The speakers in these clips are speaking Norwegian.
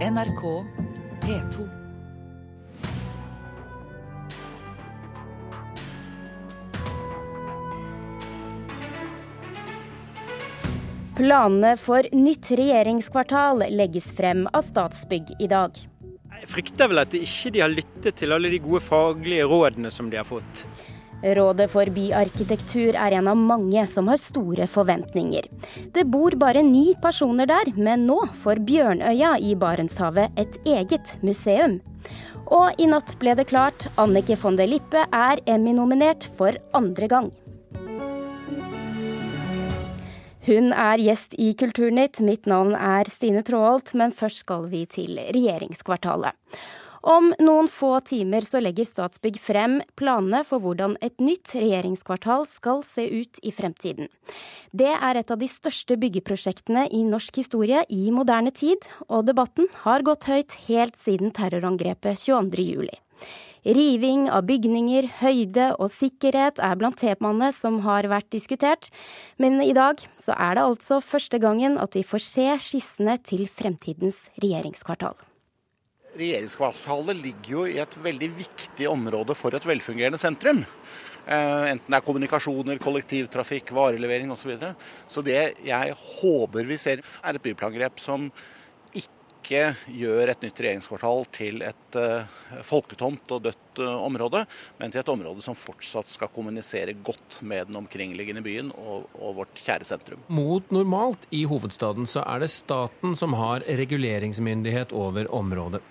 NRK P2. Planene for nytt regjeringskvartal legges frem av Statsbygg i dag. Jeg frykter vel at de ikke har lyttet til alle de gode faglige rådene som de har fått. Rådet for byarkitektur er en av mange som har store forventninger. Det bor bare ni personer der, men nå får Bjørnøya i Barentshavet et eget museum. Og i natt ble det klart, Annike von der Lippe er Emmy-nominert for andre gang. Hun er gjest i Kulturnytt. Mitt navn er Stine Tråholt, men først skal vi til regjeringskvartalet. Om noen få timer så legger Statsbygg frem planene for hvordan et nytt regjeringskvartal skal se ut i fremtiden. Det er et av de største byggeprosjektene i norsk historie i moderne tid, og debatten har gått høyt helt siden terrorangrepet 22.07. Riving av bygninger, høyde og sikkerhet er blant temaene som har vært diskutert. Men i dag så er det altså første gangen at vi får se skissene til fremtidens regjeringskvartal. Regjeringskvartalet ligger jo i et veldig viktig område for et velfungerende sentrum. Eh, enten det er kommunikasjoner, kollektivtrafikk, varelevering osv. Så, videre. så det jeg håper vi ser, er et byplangrep som ikke gjør et nytt regjeringskvartal til et uh, folketomt og dødt uh, område, men til et område som fortsatt skal kommunisere godt med den omkringliggende byen og, og, vårt kjære sentrum. Mot normalt i hovedstaden så er det staten som har reguleringsmyndighet over området.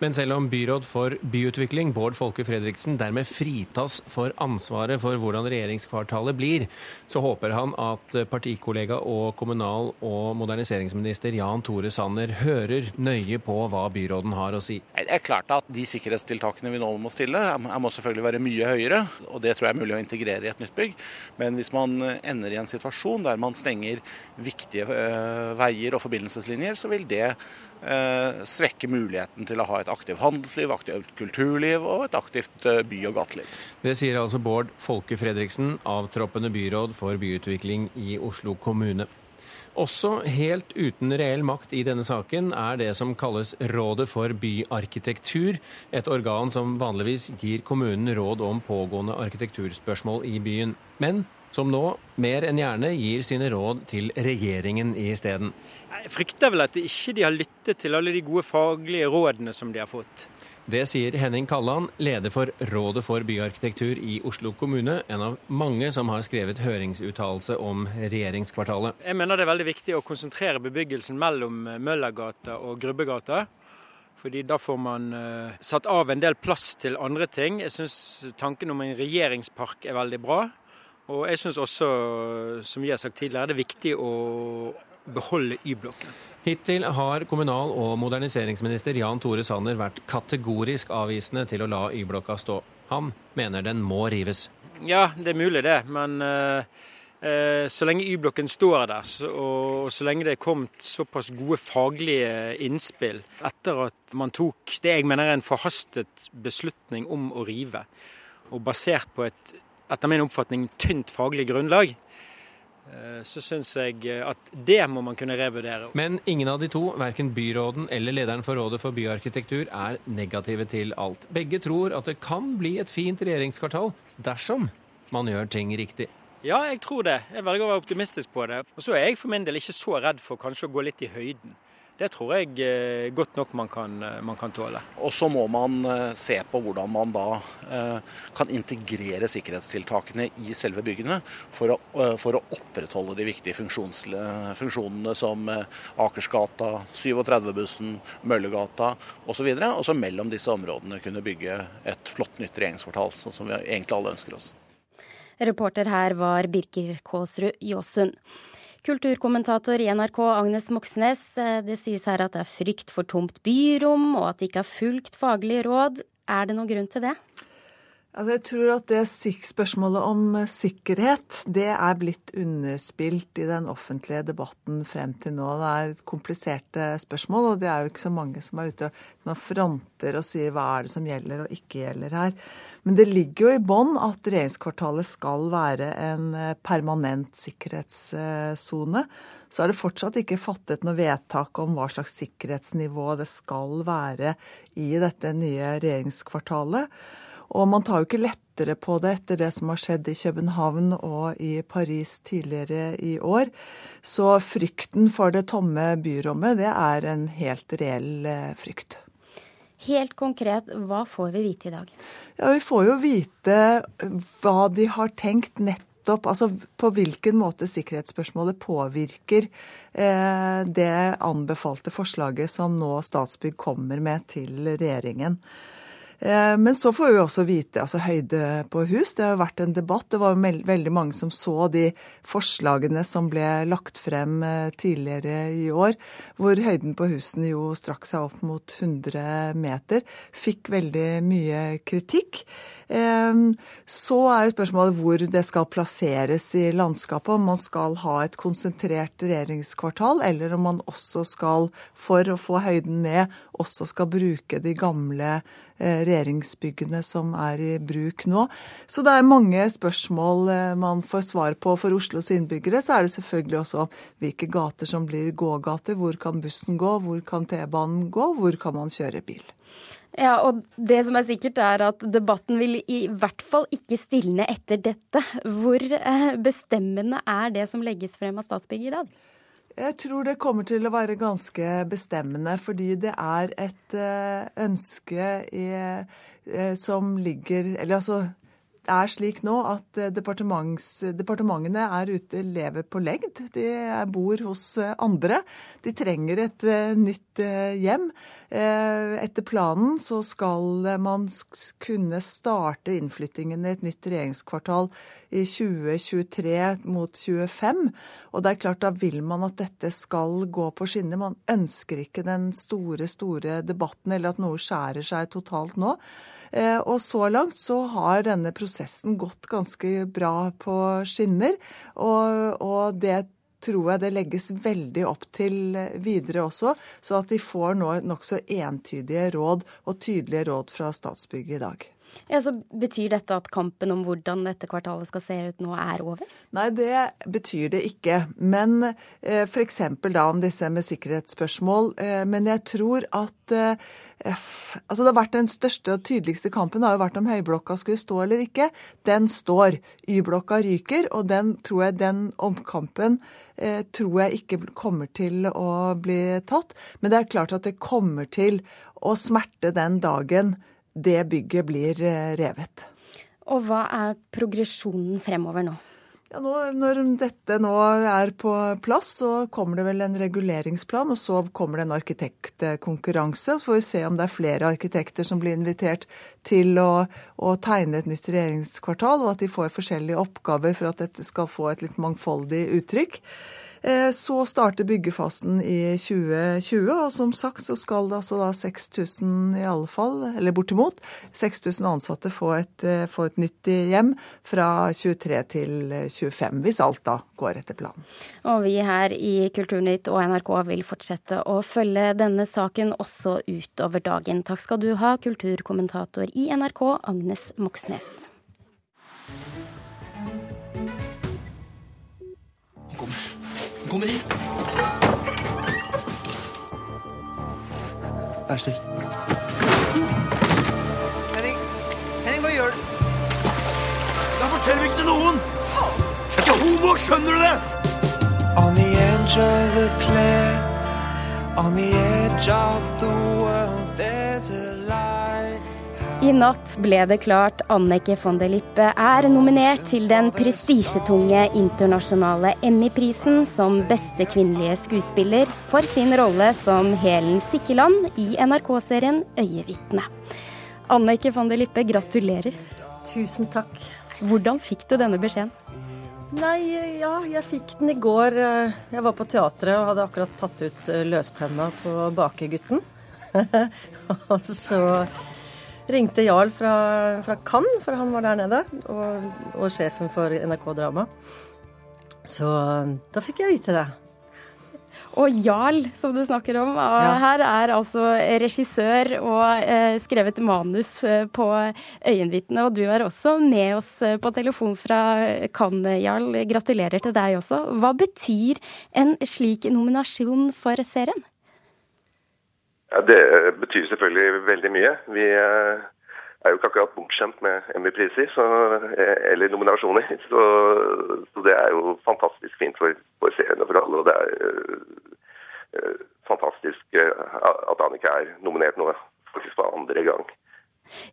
Men selv om byråd for byutvikling Bård Folke Fredriksen dermed fritas for ansvaret for hvordan regjeringskvartalet blir, så håper han at partikollega og kommunal- og moderniseringsminister Jan Tore Sanner hører nøye på hva byråden har å si. Det er klart at de sikkerhetstiltakene vi nå må stille, må selvfølgelig være mye høyere. Og det tror jeg er mulig å integrere i et nytt bygg. Men hvis man ender i en situasjon der man stenger viktige eh, veier og forbindelseslinjer, så vil det svekke muligheten til å ha et aktivt handelsliv, aktivt kulturliv og et aktivt eh, by- og gateliv. Det sier altså Bård Folke Fredriksen, avtroppende byråd for byutvikling i Oslo kommune. Også helt uten reell makt i denne saken er det som kalles Rådet for byarkitektur, et organ som vanligvis gir kommunen råd om pågående arkitekturspørsmål i byen. Men som nå mer enn gjerne gir sine råd til regjeringen isteden. Jeg frykter vel at de ikke har lyttet til alle de gode faglige rådene som de har fått. Det sier Henning Kalland, leder for Rådet for byarkitektur i Oslo kommune, en av mange som har skrevet høringsuttalelse om regjeringskvartalet. Jeg mener det er veldig viktig å konsentrere bebyggelsen mellom Møllergata og Grubbegata. Fordi da får man uh, satt av en del plass til andre ting. Jeg syns tanken om en regjeringspark er veldig bra. Og jeg syns også, som vi har sagt tidligere, det er viktig å beholde Y-blokken. Hittil har kommunal- og moderniseringsminister Jan Tore Sanner vært kategorisk avvisende til å la Y-blokka stå. Han mener den må rives. Ja, det er mulig det. Men uh, uh, så lenge Y-blokken står der, så, og så lenge det er kommet såpass gode faglige innspill etter at man tok det jeg mener er en forhastet beslutning om å rive, og basert på et etter min oppfatning tynt faglig grunnlag, eh, så syns jeg at det må man kunne revurdere. Men ingen av de to, verken byråden eller lederen for Rådet for byarkitektur, er negative til alt. Begge tror at det kan bli et fint regjeringskvartal dersom man gjør ting riktig. Ja, jeg tror det. Jeg velger å være optimistisk på det. Og så er jeg for min del ikke så redd for kanskje å gå litt i høyden. Det tror jeg eh, godt nok man kan, eh, man kan tåle. Og så må man eh, se på hvordan man da kan integrere sikkerhetstiltakene i selve byggene for å, for å opprettholde de viktige funksjonene som Akersgata, 37-bussen, Møllergata osv. Og så mellom disse områdene kunne bygge et flott nytt regjeringskvartal, sånn som vi egentlig alle ønsker oss. Reporter her var Birker Kåsrud Jåsund. Kulturkommentator i NRK Agnes Moxnes, eh, det sies her at det er frykt for tomt byrom, og at det ikke har fulgt faglige råd. Er det noen grunn til det? Altså jeg tror at det spørsmålet om eh, sikkerhet, det er blitt underspilt i den offentlige debatten frem til nå. Det er kompliserte spørsmål, og det er jo ikke så mange som er ute og fronter og sier hva er det som gjelder og ikke gjelder her. Men det ligger jo i bånn at regjeringskvartalet skal være en eh, permanent sikkerhetssone. Så er det fortsatt ikke fattet noe vedtak om hva slags sikkerhetsnivå det skal være i dette nye regjeringskvartalet. Og man tar jo ikke lettere på det etter det som har skjedd i København og i Paris tidligere i år. Så frykten for det tomme byrommet, det er en helt reell eh, frykt. Helt konkret, hva får vi vite i dag? Ja, Vi får jo vite hva de har tenkt nettopp altså på hvilken måte sikkerhetsspørsmålet påvirker eh, det anbefalte forslaget som nå Statsbygg kommer med til regjeringen. Eh, men så får vi også vite altså høyde på hus. Det har vært en debatt. Det var veldig mange som så de forslagene som ble lagt frem eh, tidligere i år, hvor høyden på husene jo strakk seg opp mot 100 meter. Fikk veldig mye kritikk. Ehm, så er jo spørsmålet hvor det skal plasseres i landskapet. Om man skal ha et konsentrert regjeringskvartal, eller om man også skal, for å få høyden ned, også skal bruke de gamle eh, regjeringsbyggene som er i bruk nå. Så det er mange spørsmål eh, man får svar på for Oslos innbyggere. Så er det selvfølgelig også hvilke gater som blir gågater. Hvor kan bussen gå, hvor kan T-banen gå, hvor kan man kjøre bil. Ja, og det som er sikkert er at debatten vil i hvert fall ikke stilne etter dette. Hvor eh, bestemmende er det som legges frem av Statsbygg i dag? Jeg tror det kommer til å være ganske bestemmende, fordi det er et eh, ønske i, eh, som ligger Eller altså er slik nå at eh, departementene er ute, lever på legd. De bor hos eh, andre. De trenger et eh, nytt hjem. Etter planen så skal man kunne starte innflyttingen i et nytt regjeringskvartal i 2023 mot 2025. Og det er klart da vil man at dette skal gå på skinner. Man ønsker ikke den store, store debatten eller at noe skjærer seg totalt nå. Eh, og så langt så har denne prosessen gått ganske bra på skinner. Og, og det tror jeg det legges veldig opp til videre også, så at de får nå nokså entydige råd og tydelige råd fra Statsbygget i dag. Ja, så Betyr dette at kampen om hvordan dette kvartalet skal se ut nå, er over? Nei, det betyr det ikke. Men eh, f.eks. da om disse med sikkerhetsspørsmål. Eh, men jeg tror at eh, altså Det har vært Den største og tydeligste kampen har jo vært om Høyblokka skulle stå eller ikke. Den står. Y-blokka ryker, og den tror jeg den omkampen eh, tror jeg ikke kommer til å bli tatt. Men det er klart at det kommer til å smerte den dagen det bygget blir eh, revet. Og hva er progresjonen fremover nå? Ja, nå, når dette nå er på plass, så kommer det vel en reguleringsplan, og så kommer det en arkitektkonkurranse. Så får vi se om det er flere arkitekter som blir invitert til å, å, tegne et nytt regjeringskvartal, og at de får forskjellige oppgaver for at dette skal få et litt mangfoldig uttrykk. Eh, så starter byggefasen i 2020, og som sagt så skal det altså da 6000 i alle fall, eller bortimot, 6000 ansatte få et, eh, få et nytt hjem fra 23 til 25, hvis alt da går etter planen. Og vi her i Kulturnytt og NRK vil fortsette å følge denne saken også utover dagen. Takk skal du ha, kulturkommentator i NRK, Agnes Moxnes. Kommer hit. Vær snill. Henning, Henning, hva gjør du? Da forteller vi ikke til noen! Faen! Jeg er ikke homo, skjønner du det? On the edge of a cliff, on the edge of the world, there's a i natt ble det klart Anneke von der Lippe er nominert til den prestisjetunge internasjonale Emmy-prisen som beste kvinnelige skuespiller for sin rolle som Helen Sikkeland i NRK-serien Øyevitne. Anneke von der Lippe, gratulerer. Tusen takk. Hvordan fikk du denne beskjeden? Nei, ja, jeg fikk den i går. Jeg var på teatret og hadde akkurat tatt ut løstenna på Bakegutten. og så ringte Jarl fra, fra Cannes, for han var der nede, og, og sjefen for NRK Drama. Så da fikk jeg vite det. Og Jarl, som du snakker om, ja. her er altså regissør og eh, skrevet manus eh, på Øyenvitne. Og du er også med oss eh, på telefon fra Cannes, Jarl. Gratulerer til deg også. Hva betyr en slik nominasjon for serien? Ja, det betyr selvfølgelig veldig mye. Vi er jo ikke akkurat bortskjemt med Emmy-priser eller nominasjoner. Så, så, det er jo fantastisk fint for, for seerne for alle. Og det er uh, fantastisk at Annika er nominert nå faktisk for andre gang.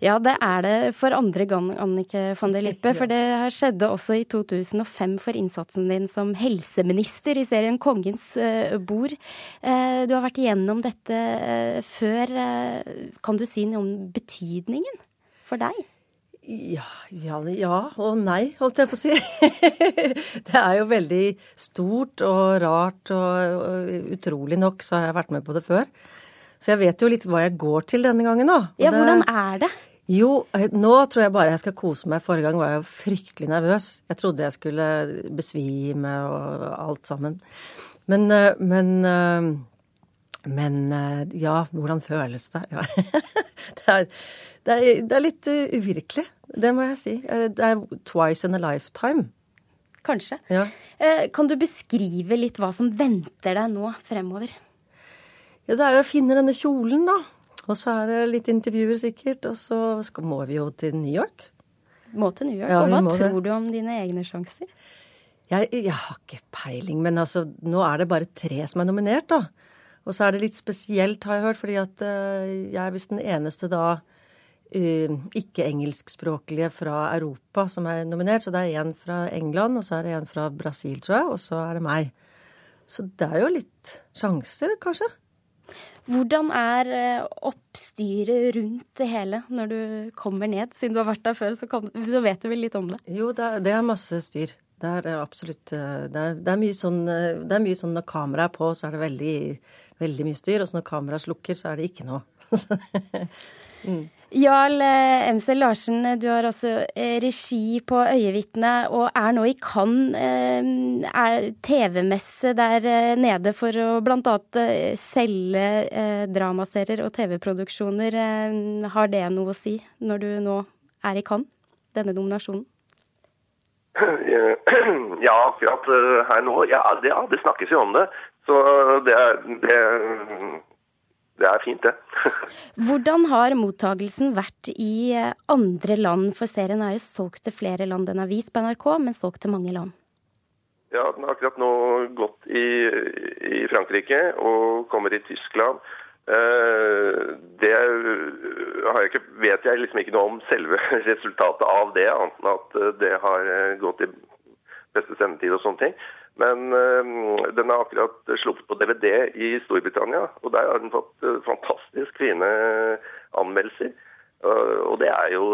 Ja, det er det for andre gang, Annike van der Lippe. For det skjedde også i 2005 for innsatsen din som helseminister i serien Kongens bord. Du har vært igjennom dette før. Kan du si noe om betydningen? for deg? Ja, ja, ja, og nei, holdt jeg på å si. det er jo veldig stort og rart, og, utrolig nok så har jeg vært med på det før. Så jeg vet jo litt hva jeg går til denne gangen nå. Ja, det, hvordan er det? Jo, eh, nå tror jeg bare jeg skal kose meg. Forrige gang var jeg jo fryktelig nervøs. Jeg trodde jeg skulle besvime og alt sammen. Men, eh, men eh, men ja, hvordan føles det? Ja. det, er, det er, det er litt uvirkelig, det må jeg si. Det er twice in a lifetime. Kanskje. Ja. Kan du beskrive litt hva som venter deg nå fremover? Ja, det er jo å finne denne kjolen, da. Og så er det litt intervjuer sikkert. Og så skal, må vi jo til New York. Må til New York. Ja, og hva tror det. du om dine egne sjanser? Jeg, jeg, har ikke peiling, men altså, nå er det bare tre som er nominert, da. Og så er det litt spesielt, har jeg hørt, fordi at uh, jeg er visst den eneste da uh, ikke-engelskspråklige fra Europa som er nominert. Så det er en fra England, og så er det en fra Brasil, tror jeg, og så er det meg. Så det er jo litt sjanser, kanskje. Hvordan er eh, oppstyret rundt det hele når du kommer ned? Siden du har vært der før, så, kom, så vet du vel litt om det? Jo, det er, masse styr. Det er absolutt eh, det er, det er, mye sånn, det er mye sånn når kameraet er på, så er det veldig, veldig mye styr. Og så når kameraet slukker, så er det ikke noe. mm. Jarl Emsel MC Larsen, du har også eh, regi på Øyevitne og er nå i Cannes. Eh, TV-messe der nede for å bl.a. selge dramaserier og TV-produksjoner. Har det noe å si når du nå er i Cannes, denne nominasjonen? Ja, akkurat her nå. Ja, det, ja, det snakkes jo om det. Så det, det det er fint, det. Hvordan har mottagelsen vært i eh, andre land? For serien er jo solgt til flere land. Den er vist på NRK, men solgt til mange land. Ja, den har akkurat nå gått i, i Frankrike og kommer i Tyskland. Eh, det jeg ikke, vet jeg liksom ikke noe om selve resultatet av det, annet enn at eh, det har gått i beste sendetid og sånne ting. Men øh, den er akkurat sluppet på DVD i Storbritannia, og der har den fått øh, fantastisk fine anmeldelser. Uh, og det er jo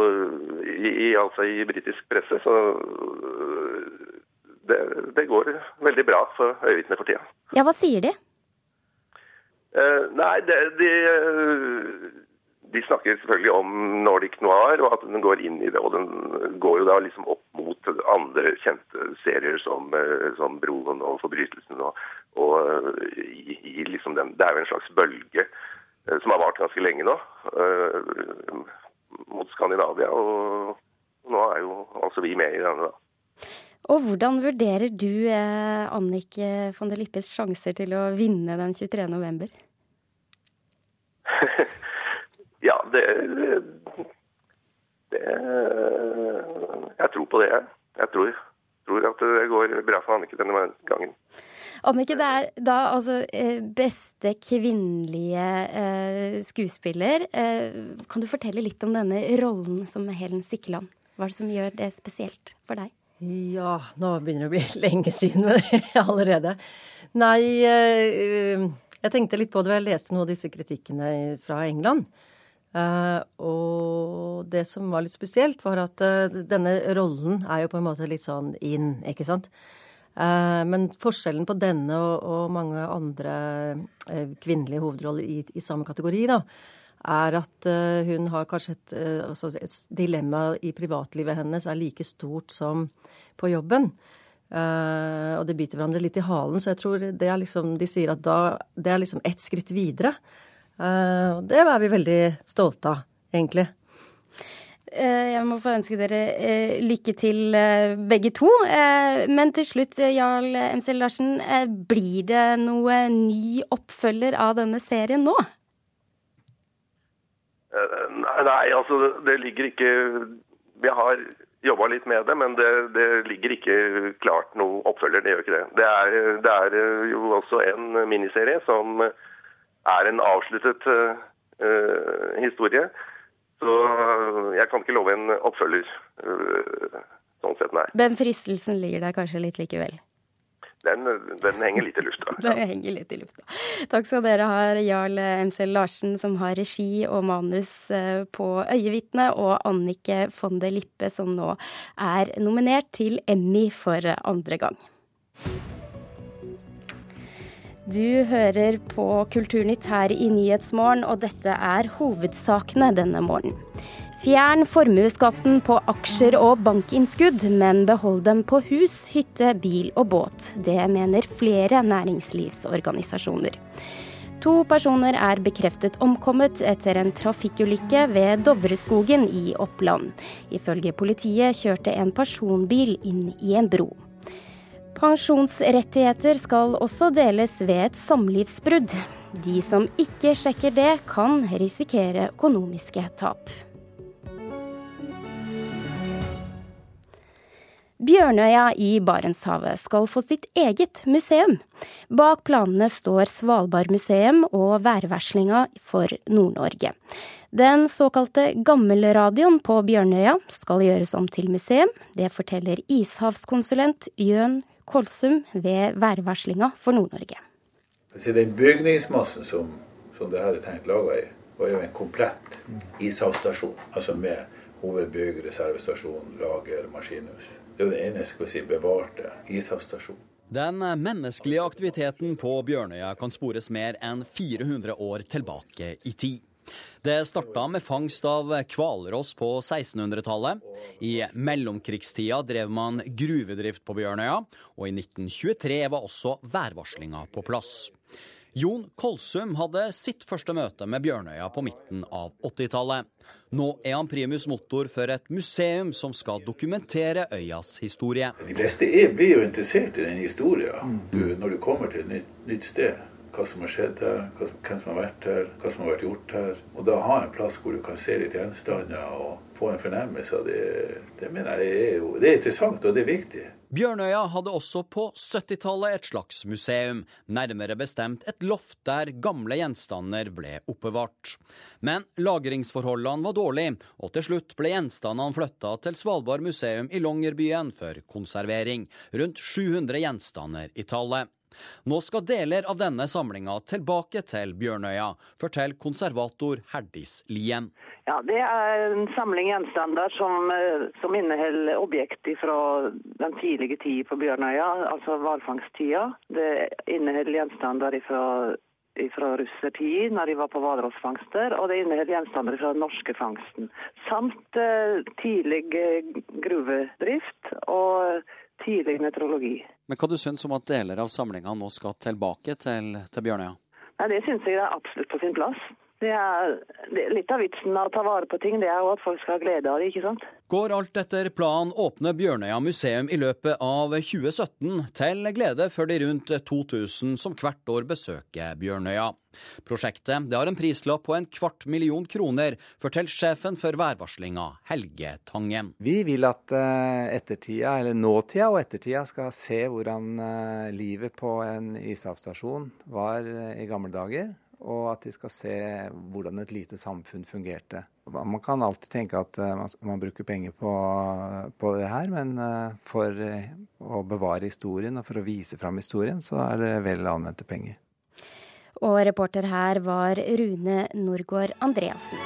i, i, altså i britisk presse, så det, det, går veldig bra for øyevitner for tida. Ja, hva sier de? Uh, nei, det, de de snakker selvfølgelig om Nordic Noir, og at den går inn i det. Og den går jo da liksom opp mot andre kjente serier som, eh, som 'Broen' og 'Forbrytelsen'. Og, og eh, i, i liksom den, Det er jo en slags bølge eh, som har vart ganske lenge nå, mot Skandinavia. Og nå er jo altså vi med i denne, da. Og hvordan vurderer du Annike von der Lippes sjanser til å vinne den 23. november? Ja, det, det Jeg tror på det, jeg. Jeg tror, tror, at det går bra for Annike denne gangen. Annike, det er da altså eh, beste kvinnelige eh, skuespiller. Eh, kan du fortelle litt om denne rollen som Helen Sikkeland? Hva er det som gjør det spesielt for deg? Ja, nå begynner det å bli lenge siden allerede. Nei, jeg tenkte litt på det da jeg leste noen av disse kritikkene fra England. Uh, og det som var litt spesielt, var at uh, denne rollen er jo på en måte litt sånn inn, ikke sant. Men forskjellen på denne og mange andre kvinnelige hovedroller i, i samme kategori, da, er at hun har kanskje et, altså et dilemma i privatlivet hennes er like stort som på jobben. Og det biter hverandre litt i halen. Så jeg tror det er liksom, de sier at da, det er liksom ett skritt videre. Uh, og det er vi veldig stolte av, egentlig. Uh, jeg må få ønske dere lykke til begge to. Men til slutt, Jarl MC Larsen. Blir det noe ny oppfølger av denne serien nå? Nei, altså det ligger ikke Vi har jobba litt med det, men det, det, ligger ikke klart noe oppfølger. Det gjør ikke det. Det er, det er eh, jo også en miniserie som er en avsluttet uh, historie. Så jeg kan ikke love en oppfølger. Uh, sånn sett, nei. Men fristelsen ligger der kanskje litt likevel? den, den, henger litt i lufta. Den henger litt i lufta. Takk skal dere ha, Jarl MC Larsen, som har regi og manus på Øyevitne, og Annike Fonde Lippe, som nå er nominert til Emmy for andre gang. Du hører på Kulturnytt her i Nyhetsmorgen, og dette er hovedsakene denne morgenen. Fjern formuesskatten på aksjer og bankinnskudd, men behold dem på hus, hytte, bil og båt. Det mener flere næringslivsorganisasjoner. To personer er bekreftet omkommet etter en trafikkulykke ved Dovreskogen i Oppland. Ifølge politiet kjørte en personbil inn i en bro. Pensjonsrettigheter skal også deles ved et samlivsbrudd. De som ikke sjekker det, kan risikere økonomiske tap. Bjørnøya i Barentshavet skal få sitt eget museum. Bak planene står Svalbard museum og værvarslinga for Nord-Norge. Den såkalte gammelradioen på Bjørnøya skal gjøres om til museum. Det forteller ishavskonsulent Jøn Kolsum ved værvarslinga for Nord-Norge. Den bygningsmassen som, som det her er tenkt laga i, var jo en komplett ishavsstasjon. Altså med hovedbygg, reservestasjon, lager, maskinhus. Det er jo den eneste si, bevarte ishavsstasjonen. Den menneskelige aktiviteten på Bjørnøya kan spores mer enn 400 år tilbake i tid. Det starta med fangst av hvalross på 1600-tallet. I mellomkrigstida drev man gruvedrift på Bjørnøya, og i 1923 var også værvarslinga på plass. Jon Kolsum hadde sitt første møte med Bjørnøya på midten av 80-tallet. Nå er han primus motor for et museum som skal dokumentere øyas historie. De fleste er, blir jo interessert i den historien mm. når du kommer til et nytt, nytt sted. Hva som har skjedd her, hvem som har vært her, hva som har vært gjort her. Og da ha en plass hvor du kan se litt gjenstander og få en fornemmelse av det, det mener jeg er jo det er interessant og det er viktig. Bjørnøya hadde også på 70-tallet et slags museum, nærmere bestemt et loft der gamle gjenstander ble oppbevart. Men lagringsforholdene var dårlige, og til slutt ble gjenstandene flytta til Svalbard museum i Longyearbyen for konservering. Rundt 700 gjenstander i tallet. Nå skal deler av denne samlinga tilbake til Bjørnøya, forteller konservator Herdis Lien. Ja, Det er en samling gjenstander som, eh, som inneholder objekter fra den tidlige tid på Bjørnøya, altså hvalfangsttida. Det inneholder gjenstander fra fra russertid, når de var på hvalrossfangster, og det inneholder gjenstander fra den norske fangsten. Samt eh, tidlig eh, gruvedrift tidlig meteorologi. Men hva du syns om at deler av samlinga nå skal tilbake til, til Bjørnøya? Nei, Det syns jeg er absolutt på sin plass. Det er, det litt av vitsen med å ta vare på ting, det er jo at folk skal ha glede av det, ikke sant? Går alt etter planen åpner Bjørnøya museum i løpet av 2017, til glede for de rundt 2000 som hvert år besøker Bjørnøya. Prosjektet har en prislapp på en kvart million kroner, forteller sjefen for værvarslinga, Helge Tangen. Vi vil at eh, ettertida, eller nåtida og ettertida skal se hvordan eh, livet på en ishavsstasjon var eh, i gamle dager og at de skal se hvordan et lite samfunn fungerte. Man kan alltid tenke at man bruker penger på, på det her, men for å bevare historien og for å vise fram historien, så er det vel anvendte penger. Og reporter her var Rune Norgård Andreassen.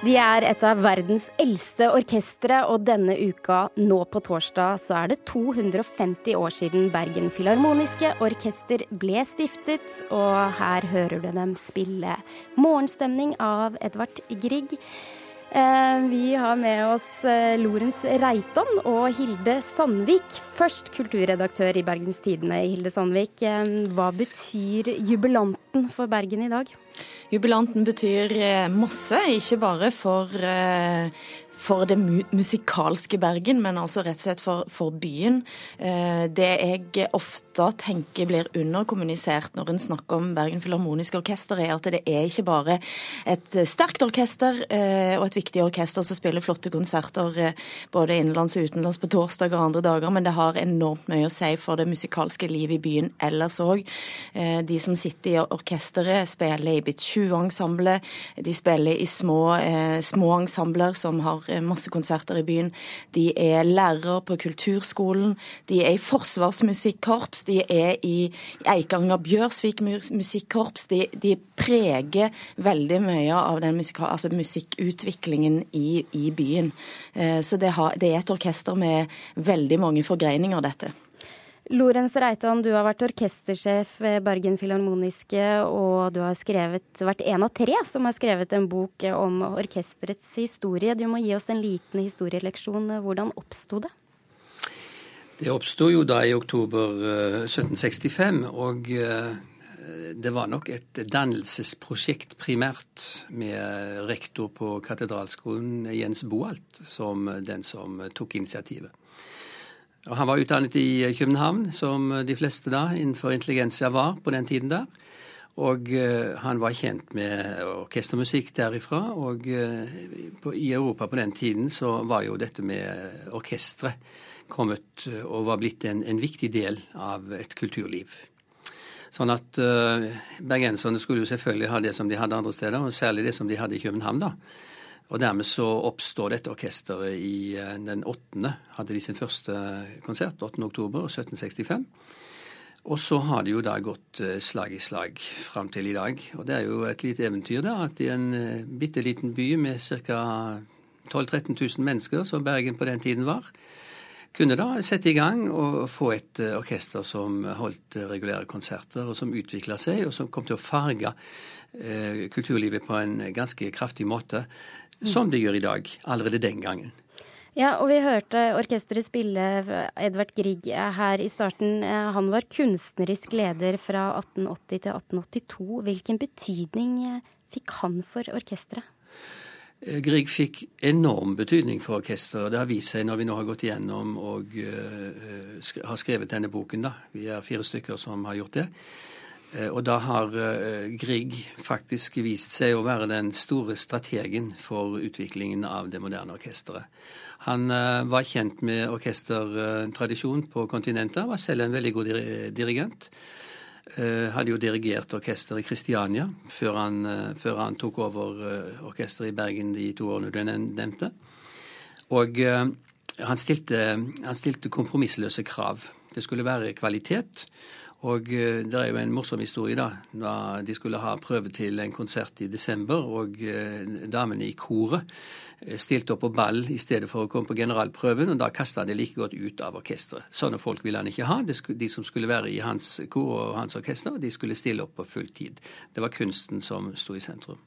De er et av verdens eldste orkestre, og denne uka, nå på torsdag, så er det 250 år siden Bergen Filharmoniske Orkester ble stiftet. Og her hører du dem spille 'Morgenstemning' av Edvard Grieg. Eh, vi har med oss eh, Lorentz Reitan og Hilde Sandvik. Først kulturredaktør i Bergens Tidende, Hilde Sandvik. Eh, hva betyr jubilanten for Bergen i dag? Jubilanten betyr masse, ikke bare for for det mu musikalske Bergen, men altså rett og slett for, for byen. Eh, det jeg ofte tenker blir underkommunisert når en snakker om Bergen Filharmoniske Orkester, er at det er ikke bare et sterkt orkester eh, og et viktig orkester som spiller flotte konserter eh, både innenlands og utenlands på torsdag og andre dager, men det har enormt mye å si for det musikalske livet i byen ellers òg. Eh, de som sitter i orkesteret, spiller i Bit 20-ensemblet, de spiller i små, eh, små ensembler som har masse konserter i byen. De er lærere på kulturskolen. De er i forsvarsmusikkorps. De er i Eikanger Bjørsvik musikkorps. De, de, preger veldig mye av den musik altså musikkutviklingen i, i byen. Eh, så det, har, det er et orkester med veldig mange forgreininger, dette. Lorentz Reitan, du har vært orkestersjef ved Bergen Filharmoniske, og du har skrevet, vært en av tre som har skrevet en bok om orkesterets historie. Du må gi oss en liten historieleksjon. Hvordan oppsto det? Det oppsto jo da i oktober 1765, eh, og eh, det var nok et dannelsesprosjekt primært, med rektor på katedralskolen Jens Boalt som den som tok initiativet. Han var utdannet i eh, København, som de fleste da innenfor intelligensia var på den tiden der. Og uh, han var kjent med orkestermusikk derifra. Og i Europa på den tiden så var jo dette med orkestre kommet og var blitt en, en, viktig del av et kulturliv. Sånn at bergenserne skulle jo selvfølgelig ha det som de hadde andre steder, og særlig det som de hadde i København. da. Og dermed så oppstår dette orkesteret i eh, den åttende. Hadde de sin første konsert 8. oktober 1765. Og så har det jo da gått eh, slag i slag fram til i dag. Og det er jo et lite eventyr da, at i en eh, bitte liten by med ca. 12 000-13 000 mennesker, som Bergen på den tiden var, kunne da sette i gang og få et orkester som holdt regulære konserter, og som utvikla seg, og som kom til å farge kulturlivet på en ganske kraftig måte som det gjør i dag, allerede den gangen. Ja, og vi hørte orkesteret spille Edvard Grieg her i starten. Han var kunstnerisk leder fra 1880 til 1882. Hvilken betydning fikk han for orkesteret? Eh, Grieg fikk enorm betydning for orkesteret. Det har vist seg når vi nå har gått igjennom og uh, har skrevet denne boken. da. Vi er fire stykker som har gjort det. Eh, og da har eh, Grieg faktisk vist seg å være den store strategen for utviklingen av det moderne orkesteret. Han eh, var kjent med orkestertradisjon på kontinentet, var selv en veldig god dirigent. Hadde jo dirigert orkester i Kristiania før han, før han tok over orkesteret i Bergen de to årene du nevnte. Og han stilte, han stilte kompromissløse krav. Det skulle være kvalitet. Og eh, det er jo en morsom historie, da. Da de skulle ha prøve til en konsert i desember, og eh, damene i koret eh, stilte opp på ball i stedet for å komme på generalprøven, og da kasta han det like godt ut av orkesteret. Sånne folk ville han ikke ha. De som skulle være i hans kor og hans orkester, de skulle stille opp på full tid. Det var kunsten som sto i sentrum.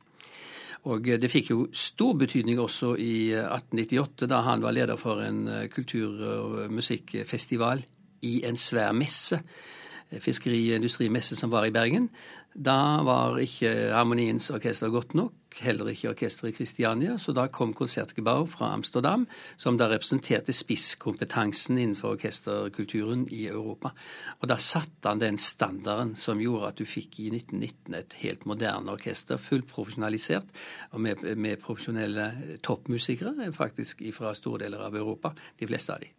Og det fikk jo stor betydning også i 1898, da han var leder for en kultur- og musikkfestival i en svær messe fiskeri- og industrimesse som var i Bergen. Da var ikke Harmoniens orkester godt nok, heller ikke orkesteret i Kristiania, så da kom Konsertgebouw fra Amsterdam, som da representerte spisskompetansen innenfor orkesterkulturen i Europa. Og da satte han den standarden som gjorde at du fikk i 1919 et helt moderne orkester, fullt profesjonalisert, og med, med profesjonelle toppmusikere, faktisk fra store deler av Europa, de fleste av de.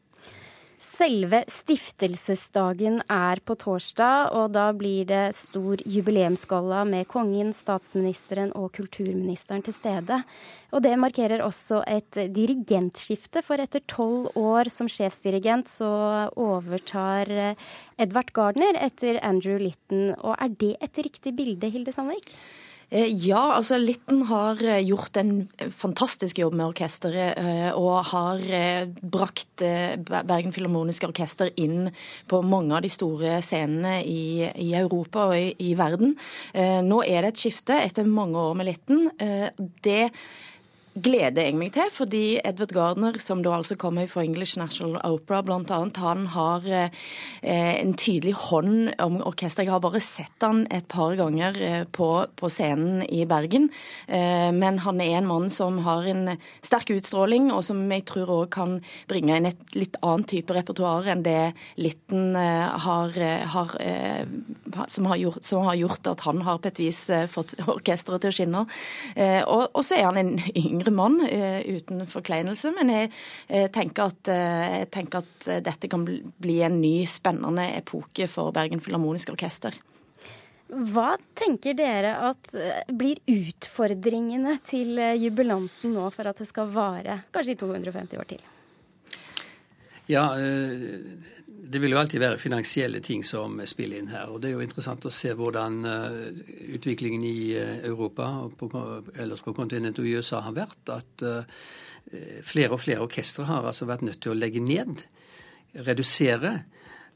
Selve stiftelsesdagen er på torsdag, og da blir det stor jubileumsgalla med kongen, statsministeren og kulturministeren til stede. Og det markerer også et dirigentskifte, for etter tolv år som sjefsdirigent så overtar Edvard Gardner etter Andrew Litton. Og er det et riktig bilde, Hilde Sandvik? Eh, ja, altså Litten har eh, gjort en fantastisk jobb med orkesteret. Eh, og har brakt Bergen Filharmoniske Orkester inn på mange av de store scenene i, i Europa og i, i, verden. Nå er det et skifte etter mange år med Litten. Det gleder jeg meg til, fordi Edward Gardner, som da altså kommer fra English National Opera bl.a., han har eh, en tydelig hånd om orkesteret. Jeg har bare sett han et par ganger eh, på, på, scenen i Bergen. Eh, men han er en mann som har en sterk utstråling, og som jeg tror òg kan bringe inn et litt annet type repertoar enn det Litten eh, har, eh, har, eh, som, har gjort, som, har gjort, at han har på et vis fått orkesteret til å skinne. Og, så er han en yngre yngre mann, eh, uten forkleinelse. Men jeg, tenker, at, eh, jeg tenker at dette kan bli en ny, spennende epoke for Bergen Filharmoniske Orkester. Hva tenker dere at eh, blir utfordringene til jubilanten nå for at det skal vare kanskje i 250 år til? Ja, det vil jo alltid være finansielle ting som spiller inn her. og Det er jo interessant å se hvordan uh, utviklingen i uh, Europa og på, ellers på kontinentet og i USA har vært. At uh, flere og flere orkestre har altså vært nødt til å legge ned, redusere.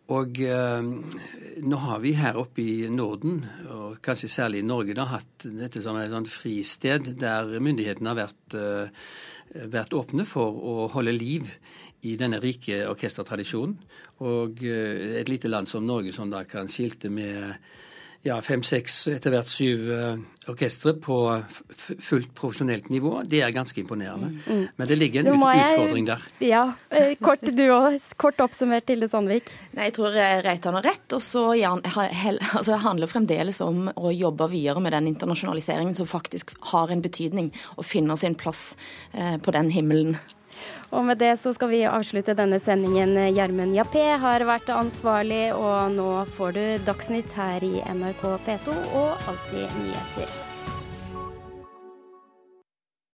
Og nå har vi her oppe i Norden, og kanskje særlig i Norge, da, hatt dette som et sånt fristed der myndighetene har vært, vært åpne for å holde liv i denne rike orkestertradisjonen. Og eh, et lite land som Norge som da kan skilte med ja, fem-seks, etter hvert syv uh, orkestre på fullt profesjonelt nivå, det er ganske imponerende. Mm, mm. Men det ligger en utfordring der. Ja, eh, Kort du òg. Kort oppsummert, Tilde Sandvik. Nei, Jeg tror Reitan har rett. Og så ja, altså, det handler fremdeles om å jobbe videre med den internasjonaliseringen som faktisk har en betydning, og finner sin plass på den himmelen. Og med det så skal vi avslutte denne sendingen. Gjermund Jappé har vært ansvarlig, og nå får du Dagsnytt her i NRK P2 og Alltid nyheter.